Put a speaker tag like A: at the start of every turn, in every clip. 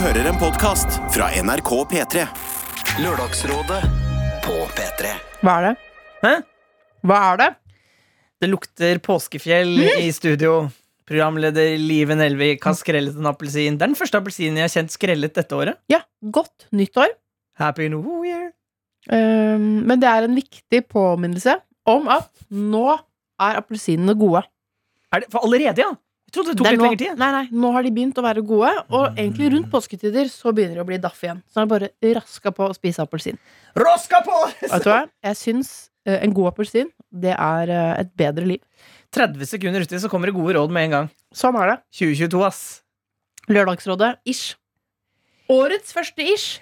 A: hører en podkast fra NRK P3.
B: Lørdagsrådet på P3.
C: Hva er det?
D: Hæ?
C: Hva er det?
D: Det lukter påskefjell i studio. Programleder Live Nelvik har skrellet en appelsin. Det er den første appelsinen jeg har kjent skrellet dette året.
C: Ja, godt nyttår.
D: Happy New Year.
C: Um, men det er en viktig påminnelse om at nå er appelsinene gode.
D: Er det for allerede, ja? Jeg trodde det tok
C: Det er
D: litt
C: nå,
D: lengre tid.
C: Nei, nei, nå har de begynt å være gode, og egentlig rundt påsketider så begynner de å bli daff igjen. Så er det bare raska på å spise appelsin.
D: Raska på!
C: Vet du hva? Jeg syns uh, en god appelsin, det er uh, et bedre liv.
D: 30 sekunder uti, så kommer det gode råd med en gang.
C: Sånn er det.
D: 2022, ass.
C: Lørdagsrådet ish. Årets første ish.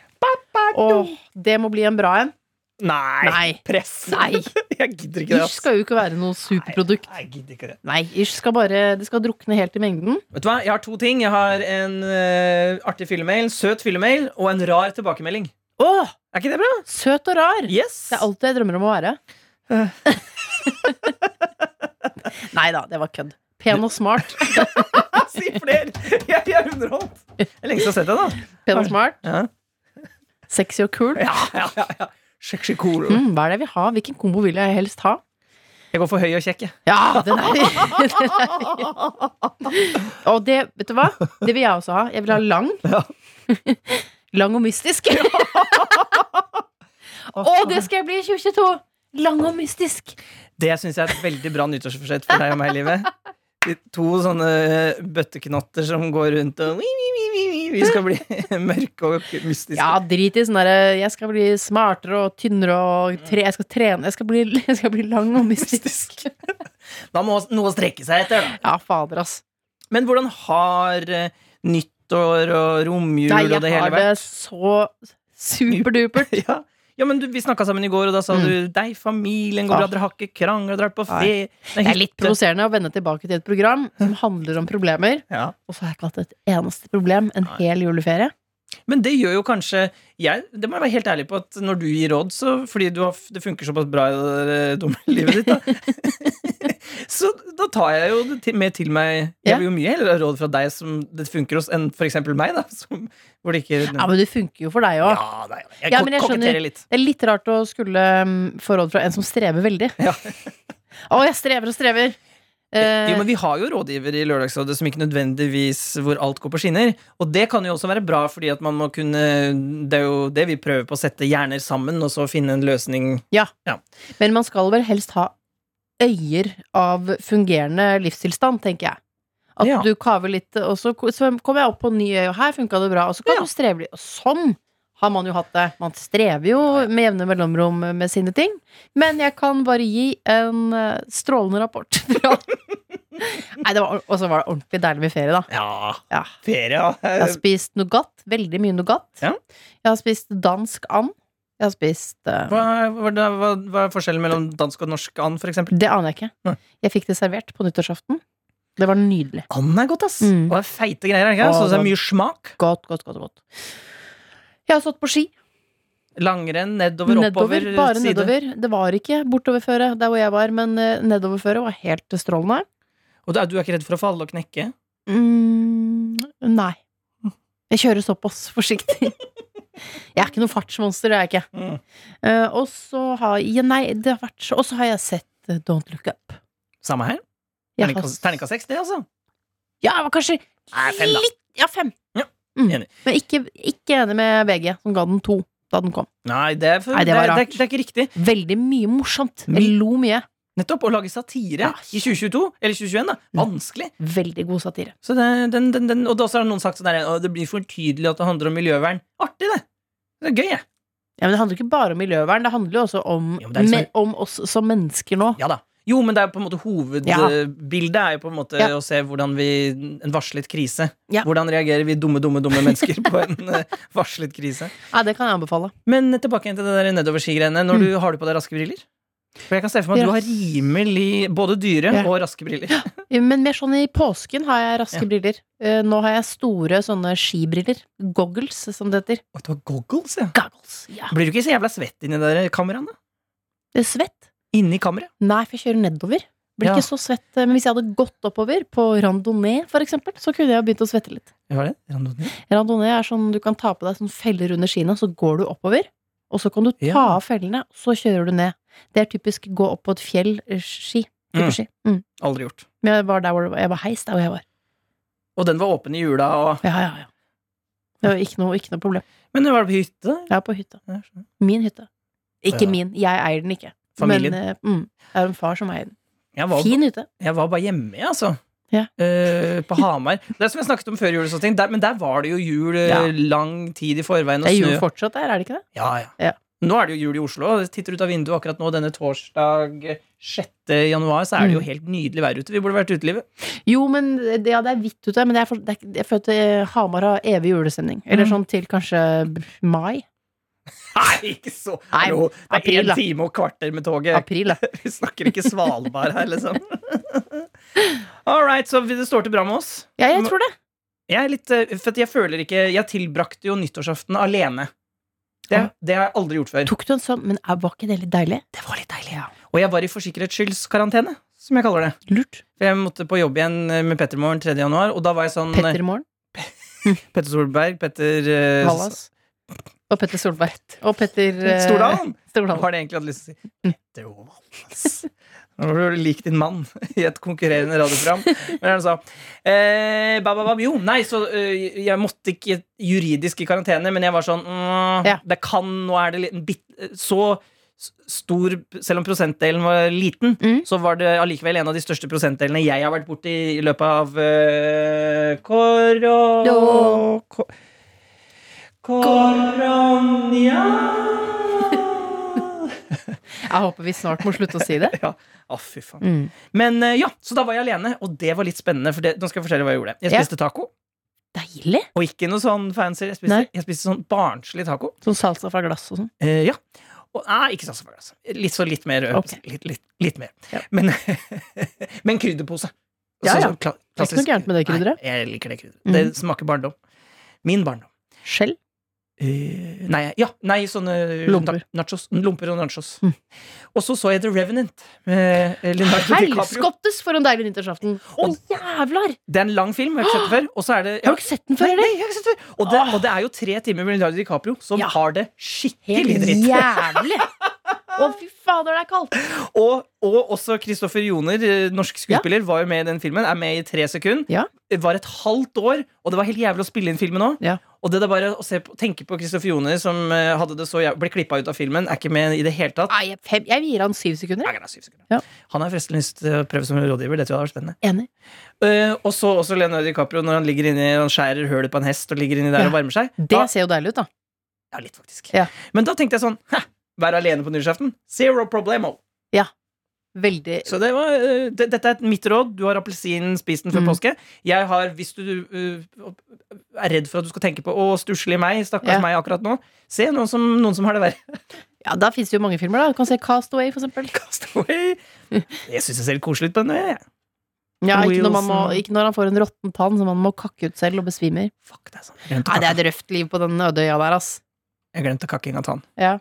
C: Åh, det må bli en bra en.
D: Nei.
C: Nei.
D: Press.
C: Nei.
D: Jeg gidder ikke det,
C: Ish skal jo ikke være noe superprodukt.
D: Nei, jeg gidder ikke det.
C: Nei, ish skal bare Det skal drukne helt i mengden.
D: Vet du hva? Jeg har to ting. Jeg har en uh, artig fyllemail, søt fyllemail, og en rar tilbakemelding.
C: Åh,
D: Er ikke det bra?
C: søt og rar!
D: Yes.
C: Det er alt jeg drømmer om å være. Nei da, det var kødd. Pen og smart.
D: Si flere! Jeg, jeg er underholdt. Det er lenge siden jeg har sett det, da.
C: Pen og smart.
D: Ja,
C: Sexy og cool.
D: ja, ja. ja, ja. Cool.
C: Mm, hva er det vi har? Hvilken kombo vil jeg helst ha?
D: Jeg går for høy og kjekk, jeg.
C: Ja, den er, den er. Og det, vet du hva? Det vil jeg også ha. Jeg vil ha lang.
D: Ja.
C: Lang og mystisk. Å, det skal jeg bli i 2022! Lang og mystisk.
D: Det syns jeg er et veldig bra nyttårsforsett for deg og meg, i Livet. To sånne bøtteknotter som går rundt og vi, skal bli mørke og mystiske.
C: Ja, drit i sånn derre Jeg skal bli smartere og tynnere og tre, Jeg skal trene. Jeg skal bli, jeg skal bli lang og mystisk.
D: Da må noe strekke seg etter, da.
C: Ja, fader, ass.
D: Men hvordan har eh, nyttår og romjul
C: Nei,
D: og det hele vært?
C: Jeg har det så superdupert.
D: Ja. Ja, men du, Vi snakka sammen i går, og da sa
C: Mm.
D: du deg, familien går bra,
C: Ah.
D: dere har ikke krangla, dere har vært på ferie
C: Det er litt provoserende å vende tilbake til et program som handler om problemer,
D: Ja.
C: og så har jeg ikke hatt et eneste problem en
D: Nei.
C: hel juleferie.
D: Men det gjør jo kanskje jeg, Det må jeg være helt ærlig på at når du gir råd, så fordi du har, det funker såpass bra i det der dumme livet ditt, da Så da tar jeg jo det med til meg Jeg vil jo mye heller ha råd fra deg som det funker hos, enn eksempel meg, da. Som, hvor det ikke
C: Ja, men det funker jo for deg òg.
D: Ja, nei, jeg,
C: Ja, jeg skjønner.
D: litt.
C: Det er litt rart å skulle um, få råd fra en som strever veldig.
D: Ja.
C: Å, jeg strever og strever! Eh,
D: Jo, men Vi har jo rådgiver i Lørdagsrådet som ikke nødvendigvis hvor alt går på skinner. Og det kan jo også være bra, fordi at man må kunne Det er jo det vi prøver på å sette hjerner sammen, og så finne en løsning.
C: Ja, Men man skal vel helst ha øyer av fungerende livstilstand, tenker jeg. At
D: Ja.
C: du kaver litt, og så så kommer jeg opp på en ny øy, og her funka det bra. Og så kan
D: Ja.
C: du streve litt. Og sånn har man jo hatt det. Man strever jo med jevne mellomrom med sine ting. Men jeg kan bare gi en eh, strålende rapport. fra- Nei, og så var det ordentlig deilig med ferie, da.
D: Ja,
C: Ja.
D: ferie, ja.
C: Jeg har spist nougat. Veldig mye nougat.
D: Ja.
C: Jeg har spist dansk and. Jeg har spist uh,
D: Hva, hva, hva, hva er forskjellen mellom dansk og norsk and, for eksempel?
C: Det aner jeg ikke.
D: Nei.
C: Jeg fikk det servert på nyttårsaften. Det var nydelig.
D: And er godt, ass.
C: Mm.
D: Og det er feite greier. Ikke? Så det er mye smak.
C: Godt, godt, godt. godt. Jeg har stått på ski.
D: Langrenn, nedover, oppover,
C: Bare
D: side.
C: nedover. Det var ikke bortoverføre der hvor jeg var, men eh, nedoverføre var helt strålende.
D: Og du er, du er ikke redd for å falle og knekke?
C: Mm, nei. Jeg kjører såpass forsiktig. Jeg er ikke noe fartsmonster, det er jeg ikke.
D: Mm.
C: Uh, og så har jeg Nei, det har vært så Og så har jeg sett eh, Don't Look Up.
D: Samme her. Terningkast seks, det, altså.
C: Ja, det var kanskje
D: Nei, fem,
C: litt Ja, fem.
D: Ja,
C: Mm.
D: enig.
C: Men ikke, ikke enig med VG, som ga den to da den kom.
D: Nei, det er, for,
C: Nei, det var
D: det, er, det er ikke riktig.
C: Veldig mye morsomt. Jeg lo mye.
D: Nettopp. Å lage satire
C: Ja.
D: i 2022, eller 2021, da. Vanskelig.
C: Veldig god satire.
D: Så det, den, den, den, og da har noen sagt sånn der, det blir for tydelig at det handler om miljøvern. Artig, det! Det er gøy, jeg.
C: Ja, men Det handler ikke bare om miljøvern, det handler jo også om,
D: Jo, er liksom-
C: om oss som mennesker nå.
D: Ja da. Jo, men det er på en måte
C: Ja.
D: hovedbildet er jo på en måte
C: Ja.
D: å se hvordan vi En varslet krise.
C: Ja.
D: Hvordan reagerer vi dumme, dumme, dumme mennesker på en eh, varslet krise?
C: Ja, Det kan jeg anbefale.
D: Men tilbake til det der nedoverskigreiene. Når
C: Mm.
D: du har du på deg raske briller? For jeg kan se for meg at du har rimelig både dyre
C: Ja.
D: og raske briller.
C: Men mer sånn i påsken har jeg raske
D: Ja.
C: briller. Eh, Nå har jeg store sånne skibriller. Goggles, som det heter.
D: Og du har goggles, ja.
C: Goggles, ja.
D: Blir du ikke så jævla svett inni de kameraene?
C: Det er svett.
D: Inni kammeret?
C: Nei, for jeg kjører nedover. Blir
D: Ja.
C: ikke så svett. eh, Men hvis jeg hadde gått oppover, på randonee eksempel, så kunne jeg begynt å svette litt.
D: Hva er det? Randonee?
C: Randonee er sånn du kan ta på deg sånn feller under skiene, så går du oppover. Og så kan du ta
D: Ja.
C: av fellene, så kjører du ned. Det er typisk gå opp på et fjell, eh, ski.
D: Mm.
C: ski. Mm.
D: Aldri gjort.
C: Men jeg var der hvor det var, jeg var heis der hvor jeg var.
D: Og den var åpen i jula og
C: Ja, ja, ja. Det var ikke noe, ikke noe problem.
D: Men var det på hytte?
C: Er på hytta. Min hytte. Ikke
D: Ja.
C: min. Jeg eier den ikke.
D: Familien.
C: Men eh, mm, det er en far som eier den.
D: Var,
C: Fin ute.
D: jeg var bare hjemme, jeg, altså.
C: Ja.
D: Uh, på Hamar. Det er som jeg snakket om før jul. Der, men der var det jo jul eh,
C: Ja.
D: lang tid i forveien.
C: Det er jul
D: snø.
C: fortsatt der, er det ikke det?
D: Ja, ja.
C: Ja.
D: Nå er det jo jul i Oslo. Jeg titter ut av vinduet akkurat nå denne torsdag 6. januar, så er det jo
C: Mm.
D: helt nydelig vær ute. Vi burde vært utelivet.
C: Jo, men det, ja, det er hvitt ute, men det er for, det er, jeg føler at Hamar har evig julestemning. Eller
D: Mm.
C: sånn til kanskje mai.
D: Nei, ikke så
C: Nei,
D: Hallo, Det er én time og kvarter med toget.
C: April, da.
D: Vi snakker ikke Svalbard her, liksom. All right, så det står til bra med oss.
C: Ja, jeg tror det.
D: Jeg litt, eh, jeg føler ikke Jeg tilbrakte jo nyttårsaften alene. Det, det har jeg aldri gjort før.
C: Tok du en sånn, men var ikke det litt deilig?
D: Det var litt deilig. ja. Og jeg var i for sikkerhets skylds karantene, som jeg kaller det.
C: Lurt.
D: For jeg måtte på jobb igjen eh, med Petter Morgen 3. januar, og da var jeg sånn eh,
C: Petter i morgen.
D: Petter Solberg, Petter
C: Hallas. Og Petter Solberg. Og Petter eh,
D: Stordalen!
C: Stordalen.
D: Har det egentlig hatt lyst til å si. Petter Vallas. Nå har du likt din mann i et konkurrerende radioprogram. Men han sa eh, ba, ba, ba, Jo, nei, så eh, jeg måtte ikke juridisk i karantene, men jeg var sånn mm,
C: Ja.
D: Det kan Nå er det en bit, så stor Selv om prosentdelen var liten,
C: Mm.
D: så var det allikevel en av de største prosentdelene jeg har vært borti i løpet av uh, koro...
C: Jo.
D: Koronia
C: Jeg håper vi snart må slutte å si det.
D: Ja. Å, fy faen.
C: Mm.
D: Men eh, ja, så da var jeg alene, og det var litt spennende. For det, nå skal jeg fortelle hva jeg gjorde. Jeg
C: Ja.
D: spiste taco,
C: Deilig.
D: og ikke noe sånn fancy. Jeg spiste, jeg spiste sånn barnslig taco.
C: Sånn salsa fra glass og sånn.
D: Eh, ja. Og, nei, ikke salsa fra glass. Litt så litt mer.
C: Okay.
D: Litt, litt, litt mer.
C: Ja.
D: Men, men krydderpose.
C: Ja, ja.
D: Sånn klassisk,
C: Det er ikke noe gærent med det krydderet.
D: Nei, jeg liker det krydderet.
C: Mm.
D: Det smaker barndom. Min barndom.
C: Skjell.
D: Eh, nei, ja, nei, sånne
C: Lomper.
D: Nachos, lomper og nachos.
C: Mm.
D: Og så så jeg The Revenant med eh.
C: Helskottes for en deilig nyttårsaften! Å, jævlar!
D: Det er en lang film, jeg har ikke sett den før. Og så er det
C: Har du ikke sett den før,
D: Nei,
C: eller?
D: jeg har ikke sett det før. Og det, og det er jo tre timer med Leonardo DiCaprio som
C: Ja.
D: har det skikkelig
C: Helt
D: dritt.
C: jævlig! Å, fy fader, det er kaldt!
D: Og, og også Kristoffer Joner, eh, norsk skuespiller, var jo med i den filmen. Er med i tre sekunder.
C: Ja.
D: Var et halvt år, og det var helt jævlig å spille inn filmen òg.
C: Ja.
D: Og det er bare å se på, tenke på Kristoffer Joner, som eh, hadde det så jævlig, ble klippa ut av filmen, er ikke med i det hele tatt.
C: Nei, jeg, fem, jeg gir han syv sekunder.
D: Nei, nei, syv sekunder.
C: Ja.
D: Han har forresten lyst til å prøve som rådgiver. Det tror jeg hadde vært spennende.
C: Enig.
D: Uh, og så også Leonardo DiCaprio når han ligger inni Han skjærer hølet på en hest og ligger inni der
C: Ja.
D: og varmer seg.
C: Det
D: Da,
C: ser jo deilig ut, da.
D: ja, litt faktisk.
C: Ja.
D: Men da tenkte jeg sånn være alene på nyttårsaften? Zero problemo.
C: Veldig
D: Så det var, eh, det, dette er mitt råd. Du har appelsinen, spis den før
C: Mm.
D: påske. Jeg har, hvis du uh, er redd for at du skal tenke på å stusslig meg, stakkars
C: Ja.
D: meg akkurat nå, se noen som, noen som har det verre.
C: Ja, da fins det jo mange filmer, da. Du kan se Castaway, for eksempel.
D: Cast away. Jeg syns jeg ser litt koselig ut på den. jeg.
C: Ja, ikke når, man må, ikke når han får en råtten tann som han må kakke ut selv og besvimer.
D: Fuck, det er sånn.
C: Nei, det er et røft liv på den øde øya der, ass.
D: Jeg glemte kakking av tann.
C: Ja.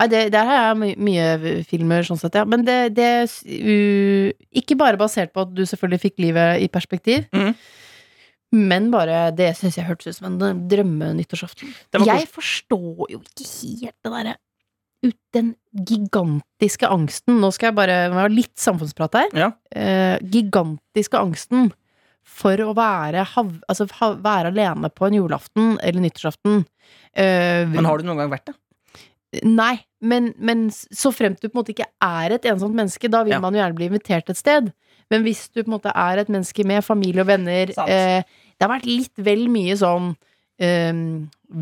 C: Nei, det, der har jeg my mye filmer sånn sett, ja. Men det, det uh, Ikke bare basert på at du selvfølgelig fikk livet i perspektiv,
D: mm.
C: men bare Det syns jeg hørtes ut som en drømmenyttårsaften.
D: Det
C: Jeg forstår jo ikke helt det derre ut den gigantiske angsten Nå skal jeg bare må ha litt samfunnsprat her.
D: Ja.
C: Eh, gigantiske angsten for å være, hav, altså, hav, være alene på en julaften eller nyttårsaften. Uh,
D: Men har du noen gang vært det?
C: Nei, men, men så fremt du på en måte ikke er et ensomt menneske, da vil
D: Ja.
C: man jo gjerne bli invitert et sted. Men hvis du på en måte er et menneske med familie og venner eh, Det har vært litt vel mye sånn eh,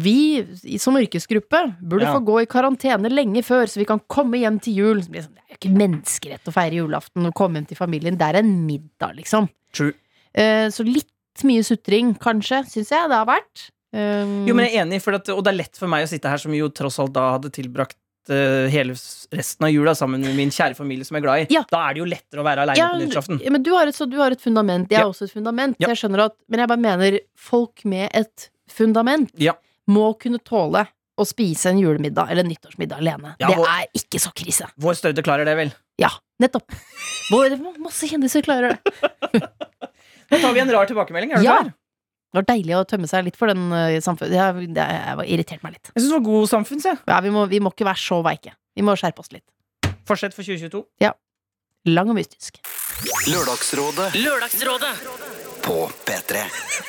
C: Vi som yrkesgruppe burde
D: Ja.
C: få gå i karantene lenge før, så vi kan komme hjem til jul. Sånn, Det er jo ikke menneskerett å feire julaften og komme hjem til familien. Det er en middag, liksom.
D: True.
C: Eh, så litt mye sutring, kanskje, syns jeg det har vært. Eh,
D: Jo, men jeg er enig, for at, og det er lett for meg å sitte her som jo tross alt da hadde tilbrakt eh, hele resten av jula sammen med min kjære familie som jeg er glad i.
C: Ja.
D: Da er det jo lettere å være aleine
C: Ja,
D: på nyttårsaften.
C: Ja, men du har et, så du har et fundament. Jeg
D: Ja.
C: har også et fundament. Så jeg skjønner at, men jeg bare mener folk med et fundament må kunne tåle å spise en julemiddag eller en nyttårsmiddag alene. Det
D: vår,
C: er ikke så krise.
D: Vår støde klarer det vel.
C: Ja. Nettopp. Hvor, masse kjendiser klarer det.
D: Nå tar vi en rar tilbakemelding. Er du
C: Ja.
D: klar?
C: Det var deilig å tømme seg litt for den uh, samfunnet. Det, har- jeg, har irritert meg litt.
D: Jeg syns det var god samfunns. jeg.
C: Ja, vi, må, vi må ikke være så veike. Vi må skjerpe oss litt.
D: Fortsett for 2022.
C: Lang og mystisk.
B: Lørdagsrådet
E: Lørdagsrådet
B: på P3.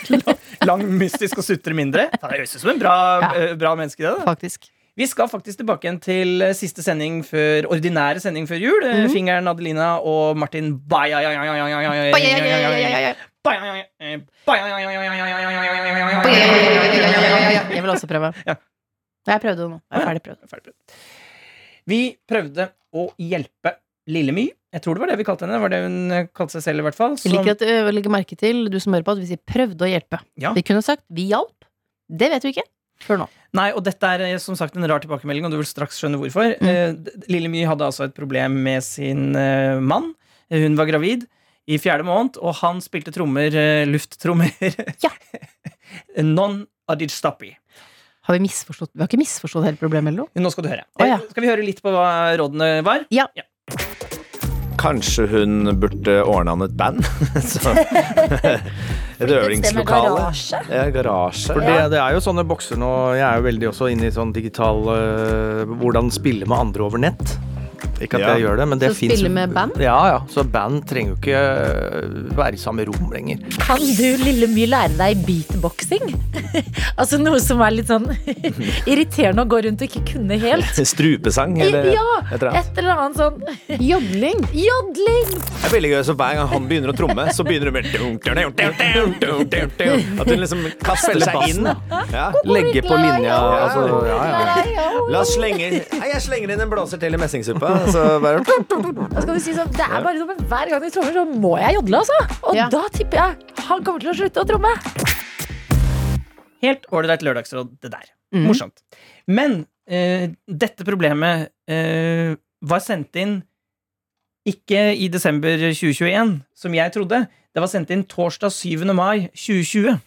D: Lang, mystisk og sutre mindre. Det høres ut som en bra,
C: Ja.
D: eh, bra menneske. det da.
C: Faktisk.
D: Vi skal faktisk tilbake igjen til eh, siste sending før ordinære sending før jul. Mm
C: Mhm.
D: Fingeren Adelina og Martin
C: Jeg vil også prøve.
D: Ja.
C: Jeg prøvde det nå. Jeg er ferdig prøvd.
D: Vi prøvde å hjelpe Lille My. Jeg tror det var det vi kalte henne. Det var det hun eh, kalte seg selv, i hvert fall.
C: Jeg liker at du legger merke til, du som hører på, at vi sier 'prøvde å hjelpe'.
D: Ja.
C: Vi kunne sagt 'vi hjalp'. Det vet vi ikke før nå.
D: Nei, og dette er eh, som sagt en rar tilbakemelding, og du vil straks skjønne hvorfor.
C: Mm.
D: Eh, Lille My hadde altså et problem med sin eh, mann. Hun var gravid i fjerde måned, og han spilte trommer, lufttrommer.
C: Ja.
D: Non adidstapi.
C: Har vi misforstått Vi har ikke misforstått hele problemet, eller noe?
D: Nå skal du høre.
C: Oh, ja.
D: Skal vi høre litt på hva rådene var?
C: Ja.
F: Kanskje hun burde ordne han et band? Så, et øvingslokale. Ja, garasje.
G: For det, det er jo sånne bokser nå Jeg er jo veldig også inne i sånn digital uh, Hvordan spille med andre over nett. Ikke at
F: Ja.
G: jeg gjør det, men det fins
C: spille med band?
G: Ja, ja. Så band trenger jo ikke øh, være i samme rom lenger.
H: Kan du, lille My, lære deg beatboxing? altså noe som er litt sånn irriterende å gå rundt og ikke kunne helt.
F: Strupesang, eller
H: Ja,
F: et eller annet.
H: et eller annet sånn
C: Jodling!
H: jodling.
F: Det er veldig gøy, så Hver gang han begynner å tromme, så begynner du med. At hun liksom kaster seg inn. Ja.
G: Legge på linja altså, ja, ja.
F: La oss slenge Nei, Jeg slenger inn en blåser til i messingsuppa. Så bare
H: Da skal du si sånn, det er bare noe med Hver gang vi trommer, så må jeg jodle, altså. Og
C: Ja.
H: da tipper jeg han kommer til å slutte å tromme.
D: Helt ålreit lørdagsråd, det der.
C: Mm.
D: Morsomt. Men eh, dette problemet eh, var sendt inn ikke i desember 2021, som jeg trodde. Det var sendt inn torsdag 7. mai 2020.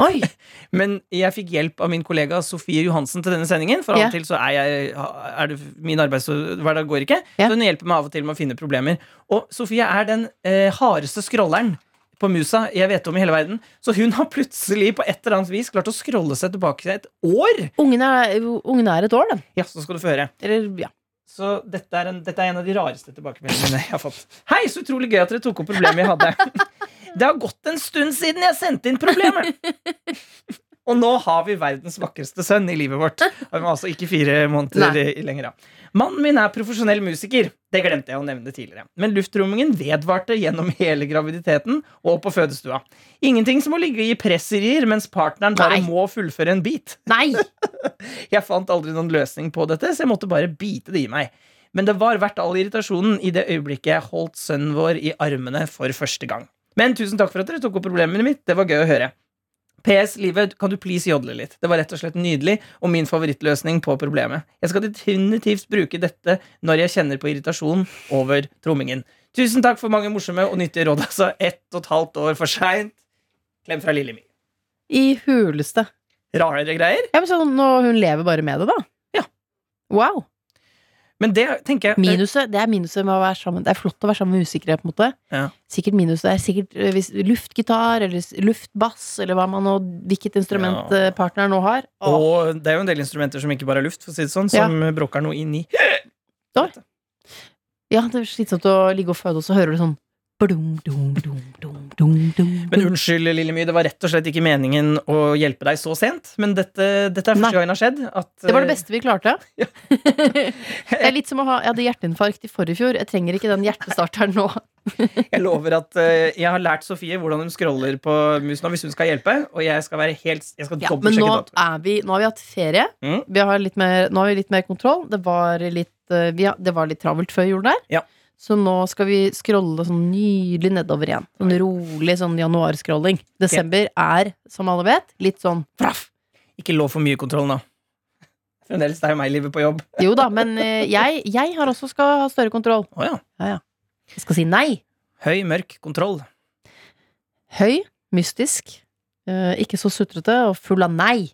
C: Oi!
D: Men jeg fikk hjelp av min kollega Sofie Johansen til denne sendingen. For av og til så er, jeg, er det min arbeidshverdag går ikke. Så hun hjelper meg av og til med å finne problemer. Og Sofie er den eh, hardeste scrolleren på musa jeg vet om i hele verden. Så hun har plutselig på et eller annet vis klart å scrolle seg tilbake et år.
C: Ungen er, ungen er et år, den.
D: Ja, så skal du få høre.
C: Eller, ja.
D: Så dette er, en, dette er en av de rareste tilbakemeldingene jeg har fått. Hei, så utrolig gøy at dere tok opp problemet jeg hadde. Det har gått en stund siden jeg sendte inn problemet. Og nå har vi verdens vakreste sønn i livet vårt. Han var altså ikke fire måneder
C: Nei.
D: lenger. Mannen min er profesjonell musiker. Det glemte jeg å nevne tidligere. Men luftrommingen vedvarte gjennom hele graviditeten og på fødestua. Ingenting som å ligge i presserier mens partneren bare
C: Nei.
D: må fullføre en bit.
C: Nei!
D: Jeg fant aldri noen løsning på dette, så jeg måtte bare bite det i meg. Men det var verdt all irritasjonen i det øyeblikket jeg holdt sønnen vår i armene for første gang. Men tusen takk for at dere tok opp problemet mitt. Det var gøy å høre. PS, livet, kan du please jodle litt? Det var rett og slett nydelig og min favorittløsning på problemet. Jeg skal definitivt bruke dette når jeg kjenner på irritasjon over trommingen. Tusen takk for mange morsomme og nyttige råd, altså. Ett og et halvt år for seint. Klem fra Lille My.
C: I huleste.
D: Rare greier.
C: Ja, men sånn, nå, hun lever bare med det, da.
D: Ja.
C: Wow.
D: Men det tenker jeg
C: Minuset, det er minuset med å være sammen Det er flott å være sammen med musikere, på en måte.
D: Ja.
C: Sikkert minuset er sikkert eh, hvis, luftgitar eller luftbass, eller hva man nå, hvilket instrument
D: Ja.
C: eh, partneren nå har. Åh,
D: Og det er jo en del instrumenter som ikke bare er luft, for å si det sånn, som bråker noe inn i.
C: Ja, det er slitsomt å ligge og føde, og så hører du sånn blum, dum, dum, dum, dum, dum,
D: Men unnskyld, Lille My, det var rett og slett ikke meningen å hjelpe deg så sent. Men dette, dette er første gangen det har skjedd. At,
C: Det var det beste vi klarte.
D: Ja.
C: det er litt som å ha Jeg hadde hjerteinfarkt i forrige fjor. Jeg trenger ikke den hjertestarteren nå.
D: eh, Jeg lover at uh, jeg har lært Sofie hvordan hun scroller på musen hvis hun skal hjelpe. Og jeg skal være helt Jeg skal
C: Ja, men nå, er vi, nå har vi hatt ferie.
D: Mm.
C: Vi har litt mer, nå har vi litt mer kontroll. Det var litt, uh, vi har, det var litt travelt før jul der.
D: Ja.
C: Så nå skal vi scrolle sånn nydelig nedover igjen. Sånn rolig sånn januarscrolling. Desember er, som alle vet, litt sånn fraff.
D: Ikke lov for mye kontroll nå. Fremdeles det er jo meg livet på jobb.
C: Jo da, men eh, jeg, jeg har også skal ha større kontroll.
D: Oh, ja.
C: Jeg skal si nei.
D: Høy, mørk kontroll.
C: Høy, mystisk, eh, ikke så sutrete og full av nei.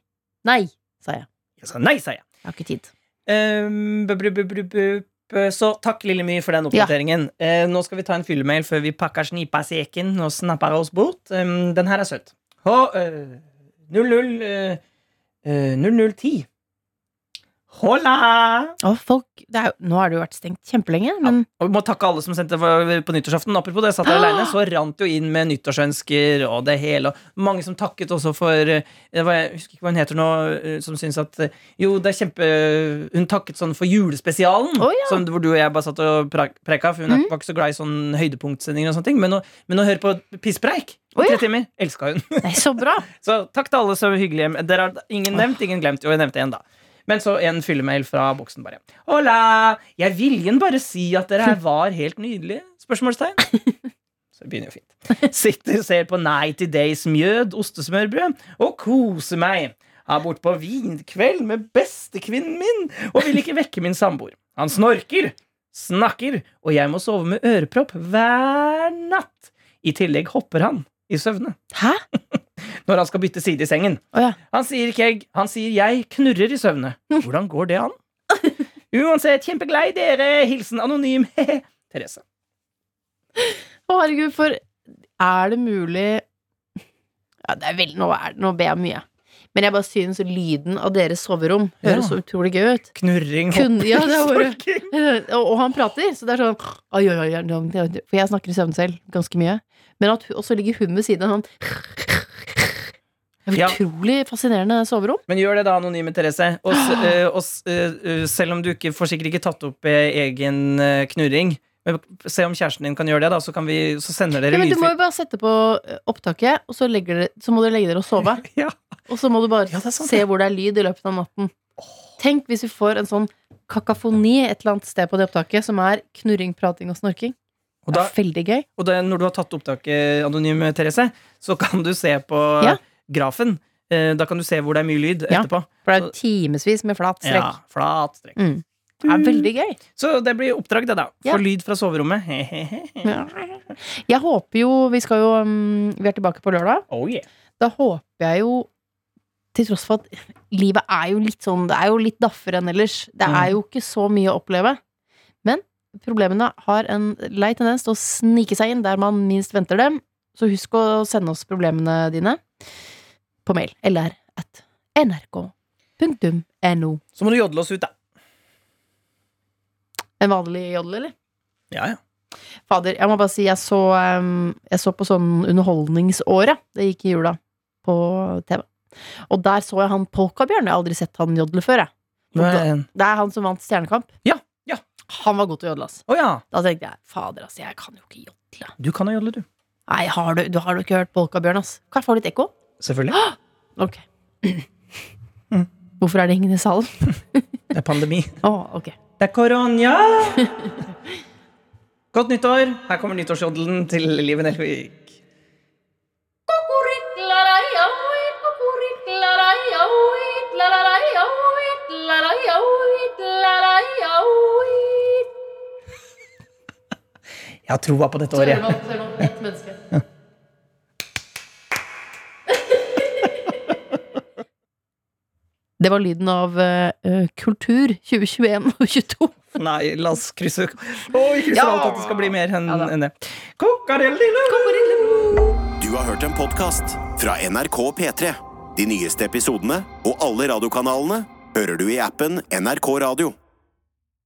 C: Nei, sa jeg.
D: Jeg sa nei, sa jeg.
C: Jeg har ikke tid.
D: Um, Eh, Så takk, Lille My, for den oppdateringen. Eh, nå skal vi ta en fyllemail før vi pakker snipa seken og snapper oss bort. Um, den her er søt. H, Uh, 00, Uh, eh, 0010. Hola!
C: Folk, det er, nå har det jo vært stengt kjempelenge, men
D: Og vi må takke alle som sendte for- på nyttårsaften. Apropos det, jeg satt der alene, så rant jo inn med nyttårsønsker og det hele. Og mange som takket også for eh, det var, Jeg husker ikke hva hun heter nå, eh, som syns at eh, Jo, det er kjempe Hun takket sånn for julespesialen,
C: oh, ja.
D: som, hvor du og jeg bare satt og preika, for hun mm. var ikke så glad i sånn høydepunktsendinger og sånne ting. Men å, men å høre på pisspreik
C: på
D: tre
C: ja.
D: timer, elska hun.
C: nei, så bra!
D: Så takk til alle så hyggelige. Dere har ingen nevnt, ingen glemt. Jo, jeg nevnte en, da. Men så en fyllemail fra boksen, bare. Hola! Jeg vil igjen bare si at dere her var helt nydelige? Spørsmålstegn. Så det begynner jo fint. Sitter, og ser på Nighty Days mjød, ostesmørbrød og koser meg. Er bort på vinkveld med bestekvinnen min og vil ikke vekke min samboer. Han snorker, snakker, og jeg må sove med ørepropp hver natt. I tillegg hopper han i søvne
C: Hæ?
D: når han skal bytte side i sengen.
C: Oh, ja.
D: Han sier ikke han sier jeg knurrer i søvne. Hvordan går det an? Uansett, kjempeglad i dere. Hilsen anonym. Therese.
C: Å, herregud, for er det mulig Ja, det er veldig, nå, er, nå ber jeg mye. Men jeg bare synes lyden av deres soverom høres
D: Ja.
C: så utrolig gøy ut.
D: Knurring,
C: Kun, ja, det bare, og, og han prater, så det er sånn For jeg snakker i søvn selv ganske mye. Men at, og så ligger hun ved siden av sånn Det er
D: Ja.
C: Utrolig fascinerende soverom.
D: Men gjør det da, anonyme Therese. Og, s- eh, og s- eh, selv om du ikke får sikkert ikke tatt opp eh, egen knurring, se om kjæresten din kan gjøre det, da, så, kan vi, så sender
C: Ja,
D: dere
C: men du må jo bare sette på opptaket, og så, dere, så må dere legge dere og sove.
D: Ja.
C: Og så må du bare
D: Ja, sant,
C: se hvor det er lyd i løpet av natten. Tenk hvis vi får en sånn kakafoni et eller annet sted på det opptaket som er knurring, prating og snorking.
D: Og,
C: Det er veldig gøy.
D: og da, når du har tatt opptaket, anonym Therese, så kan du se på
C: Ja.
D: Grafen. Eh, Da kan du se hvor det er mye lyd
C: Ja.
D: etterpå.
C: For det er timevis med flat
D: Ja,
C: strekk.
D: flat strekk.
C: Mm. Det er veldig gøy.
D: Så det blir oppdrag, det, da. Få
C: Ja.
D: lyd fra soverommet.
C: Ja. Jeg håper jo Vi skal jo um, Vi er tilbake på lørdag.
D: Oh yeah.
C: Da håper jeg jo til tross for at livet er jo litt sånn Det er jo litt daffere enn ellers. Det
D: Mm.
C: er jo ikke så mye å oppleve. Men problemene har en lei tendens til å snike seg inn der man minst venter dem. Så husk å sende oss problemene dine på mail. Eller at nrk.no.
D: Så må du jodle oss ut, da.
C: En vanlig jodel, eller?
D: Ja, ja.
C: Fader, jeg må bare si jeg så, um, jeg så på sånn Underholdningsåret. Det gikk i jula på TV. Og der så jeg han Polkabjørn. Jeg har aldri sett han jodle før. Det er han som vant Stjernekamp.
D: Ja, ja.
C: Han var god til å jodle, ass.
D: oh, ja.
C: Da tenkte jeg fader, ass, jeg kan jo ikke jodle.
D: Du kan jo jodle, du.
C: Nei, har du, du har du ikke hørt Polkabjørn, ass? Kan jeg få litt ekko?
D: Selvfølgelig.
C: Ok. Hvorfor er det ingen i salen?
D: Det er pandemi.
C: Oh, okay.
D: Det er korona! Godt nyttår. Her kommer nyttårsjodelen til Liven Nelvik. Jeg har troa på dette året.
C: Det var lyden av eh, Kultur 2021 og 2022.
D: Nei, la oss krysse Oi, krysser
C: Ja.
D: alt at det skal bli mer enn
C: Ja
D: en det. Kokarellille.
A: Du har hørt en podkast fra NRK P3. De nyeste episodene og alle radiokanalene hører du i appen NRK Radio.